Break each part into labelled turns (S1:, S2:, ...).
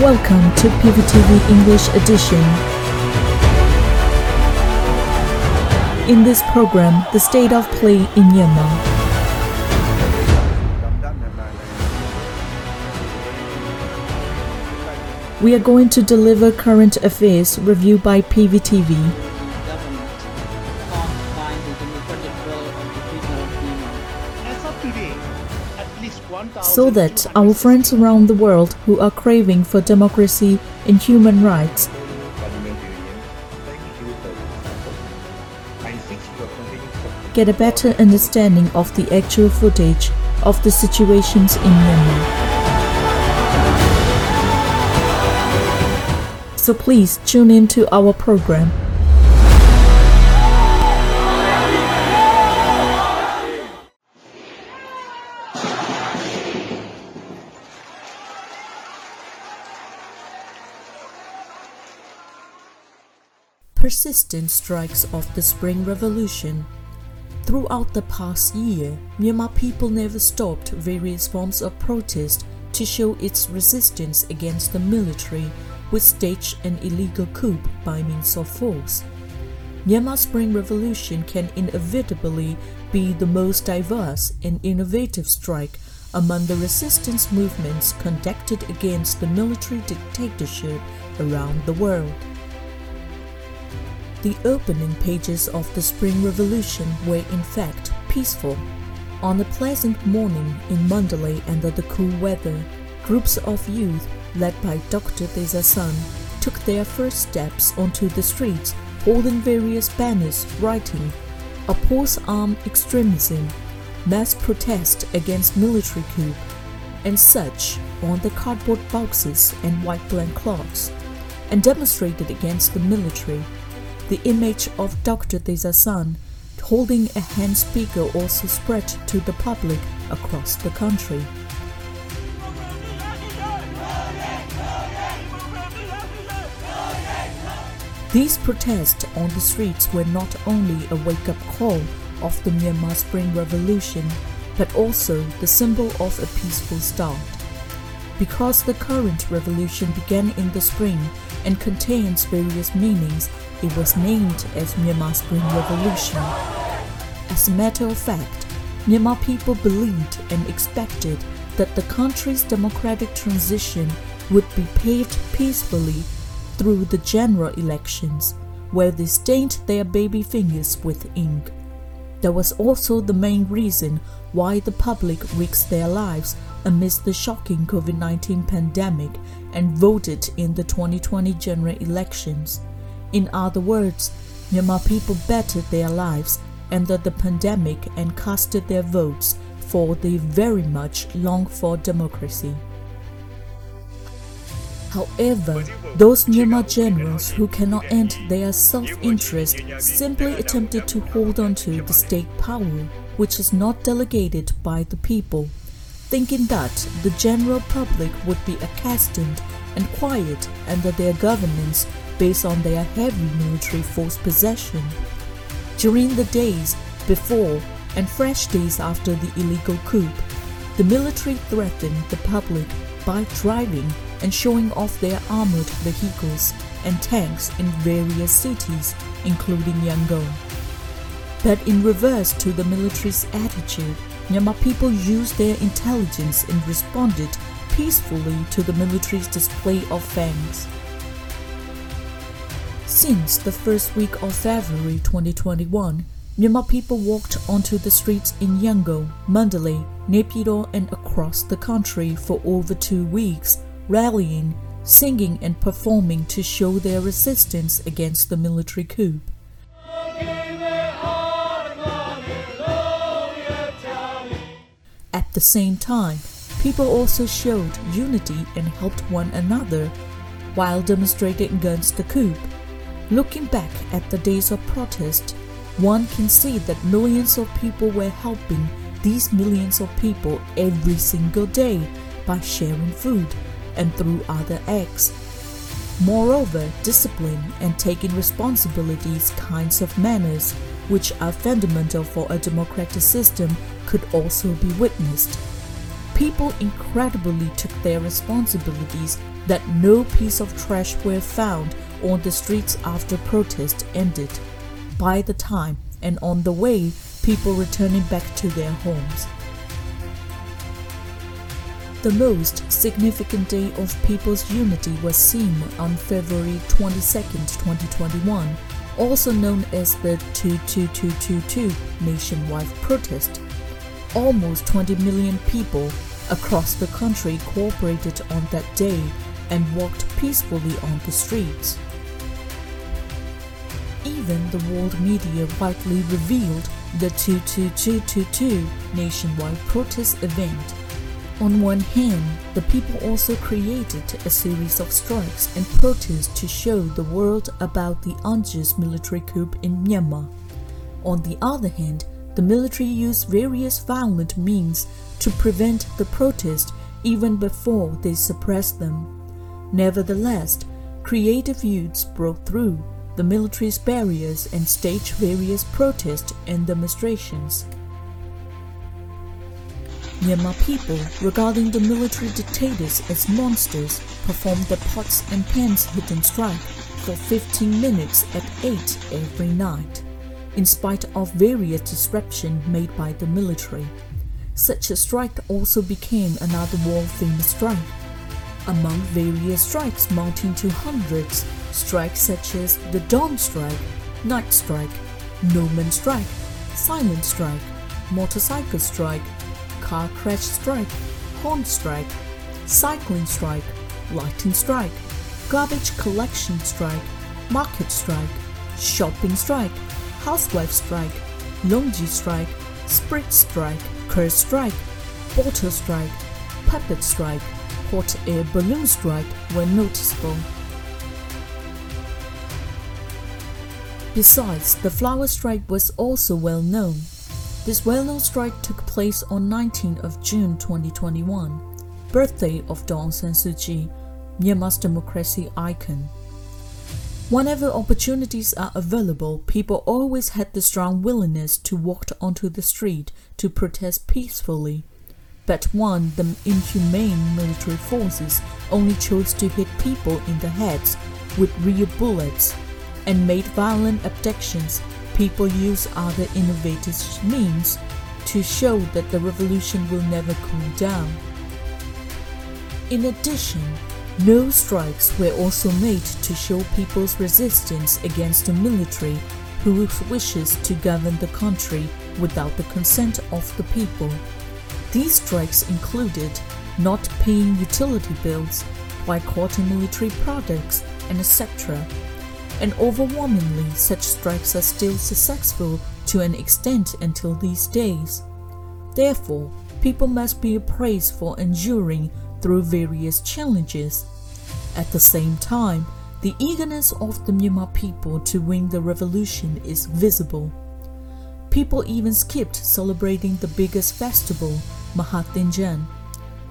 S1: Welcome to PVTV English Edition. In this program, the state of play in
S2: Yemen.
S1: We are going to deliver current affairs review by PVTV. So that our friends around the world who are craving for democracy and human rights get a better understanding of the actual footage of the situations in Myanmar. So please tune in to our program. Persistent strikes of the Spring Revolution Throughout the past year, Myanmar people never stopped various forms of protest to show its resistance against the military, which staged an illegal coup by means of force. Myanmar Spring Revolution can inevitably be the most diverse and innovative strike among the resistance movements conducted against the military dictatorship around the world. The opening pages of the Spring Revolution were in fact peaceful. On a pleasant morning in Mandalay under the cool weather, groups of youth led by Dr. Tayzar San took their first steps onto the streets holding various banners writing Oppose armed extremism, mass protest against military coup, and such on the cardboard boxes and white blank cloths, and demonstrated against the military. The image of Dr. Tayzar San holding a hand speaker also spread to the public across the country. These protests on the streets were not only a wake up call of the Myanmar Spring Revolution, but also the symbol of a peaceful start. Because the current revolution began in the spring and contains various meanings, it was named as Myanmar Spring Revolution. As a matter of fact, Myanmar people believed and expected that the country's democratic transition would be paved peacefully through the general elections, where they stained their baby fingers with ink. That was also the main reason why the public risked their lives amidst the shocking COVID 19 pandemic and voted in the 2020 general elections. In other words, Myanmar people bettered their lives under the pandemic and casted their votes for the very much longed for democracy. However, those Myanmar generals who cannot end their self interest simply attempted to hold on to the state power, which is not delegated by the people, thinking that the general public would be accustomed and quiet under their governance based on their heavy military force possession. During the days before and fresh days after the illegal coup, the military threatened the public by driving and showing off their armored vehicles and tanks in various cities, including Yangon. But in reverse to the military's attitude, Myanmar people used their intelligence and responded peacefully to the military's display of fangs. Since the first week of February 2021, Myanmar people walked onto the streets in Yangon, Mandalay, Naypyidaw, and across the country for over two weeks, rallying, singing, and performing to show their resistance against the military coup. At the same time, people also showed unity and helped one another while demonstrating against the coup. Looking back at the days of protest, one can see that millions of people were helping these millions of people every single day by sharing food and through other acts. Moreover, discipline and taking responsibilities kinds of manners, which are fundamental for a democratic system, could also be witnessed. people incredibly took their responsibilities that no piece of trash were found on the streets after protest ended. By the time and on the way, people returning back to their homes. The most significant day of people's unity was seen on February 22, 2021, also known as the 22222 nationwide protest. Almost 20 million people across the country cooperated on that day and walked peacefully on the streets. Even the world media widely revealed the 22222 nationwide protest event. On one hand, the people also created a series of strikes and protests to show the world about the unjust military coup in Myanmar. On the other hand, the military used various violent means to prevent the protest even before they suppressed them. Nevertheless, creative youths broke through the military's barriers and staged various protests and demonstrations. Myanmar people, regarding the military dictators as monsters, performed the pots and pans hidden strike for 15 minutes at 8 every night, in spite of various disruption made by the military. Such a strike also became another world-famous strike. Among various strikes mounting to hundreds, strikes such as the Dawn Strike, Night Strike, No Man Strike, Silent Strike, Motorcycle Strike, Car Crash Strike, Horn Strike, Cycling Strike, Lighting Strike, Garbage Collection Strike, Market Strike, Shopping Strike, Housewife Strike, Longyi Strike, Sprit Strike, Curse Strike, Bottle Strike, Puppet Strike, Hot Air Balloon Strike were noticeable. Besides, the flower strike was also well known. This well-known strike took place on 19th of June 2021, birthday of Daw Aung San Suu Kyi, Myanmar's democracy icon. Whenever opportunities are available, people always had the strong willingness to walk onto the street to protest peacefully. But one, the inhumane military forces only chose to hit people in the heads with real bullets and made violent abductions, people use other innovative means to show that the revolution will never cool down. In addition, no strikes were also made to show people's resistance against the military who wishes to govern the country without the consent of the people. These strikes included not paying utility bills, boycotting military products, and etc and overwhelmingly such strikes are still successful to an extent until these days. Therefore, people must be praised for enduring through various challenges. At the same time, the eagerness of the Myanmar people to win the revolution is visible. People even skipped celebrating the biggest festival, Maha Thingyan,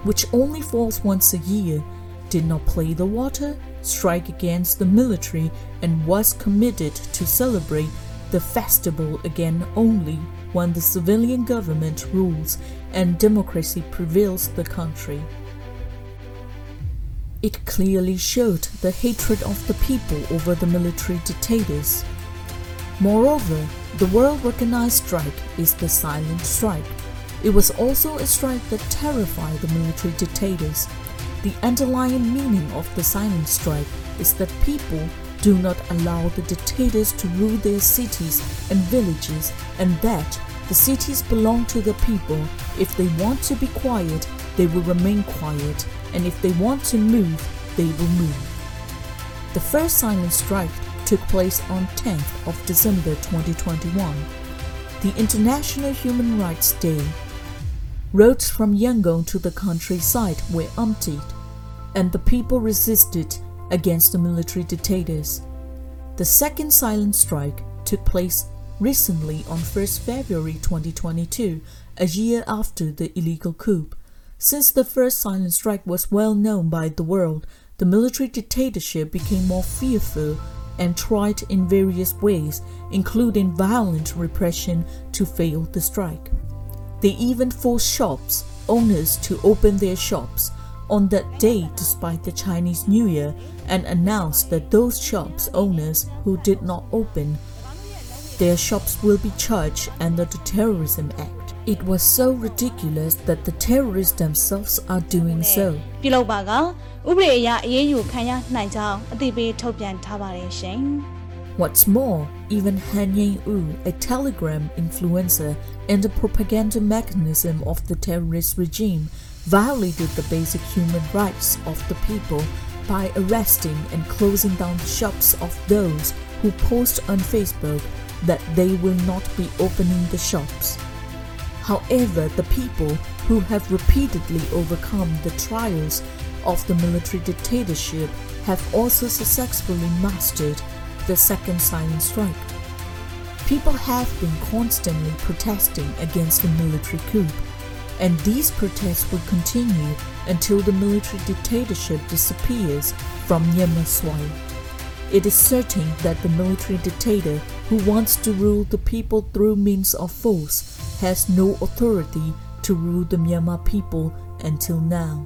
S1: which only falls once a year, did not play the water, strike against the military and was committed to celebrate the festival again only when the civilian government rules and democracy prevails the country. It clearly showed the hatred of the people over the military dictators. Moreover, the world recognized strike is the silent strike. It was also a strike that terrified the military dictators the underlying meaning of the silent strike is that people do not allow the dictators to rule their cities and villages and that the cities belong to the people. If they want to be quiet, they will remain quiet, and if they want to move, they will move. The first silent strike took place on 10th of December 2021, the International Human Rights Day Roads from Yangon to the countryside were emptied, and the people resisted against the military dictators. The second silent strike took place recently on 1st February 2022, a year after the illegal coup. Since the first silent strike was well known by the world, the military dictatorship became more fearful and tried in various ways, including violent repression, to fail the strike. They even forced shops, owners to open their shops on that day despite the Chinese New Year and announced that those shops owners who did not open their shops will be charged under the Terrorism Act. It was so ridiculous that the terrorists themselves are doing so.
S3: ပြုလုပ်ပါကဥပဒေအရအရေးယူခံရနိုင်ကြောင်းအသိပေးထုတ်ပြန်ထားပါတယ်ရှင်။
S1: What's more, even Han Nyein Oo, a Telegram influencer and a propaganda mechanism of the terrorist regime, violated the basic human rights of the people by arresting and closing down the shops of those who post on Facebook that they will not be opening the shops. However, the people who have repeatedly overcome the trials of the military dictatorship have also successfully mastered the second silent strike. People have been constantly protesting against the military coup, and these protests will continue until the military dictatorship disappears from Myanmar soil. It is certain that the military dictator who wants to rule the people through means of force has no authority to rule the Myanmar people until now.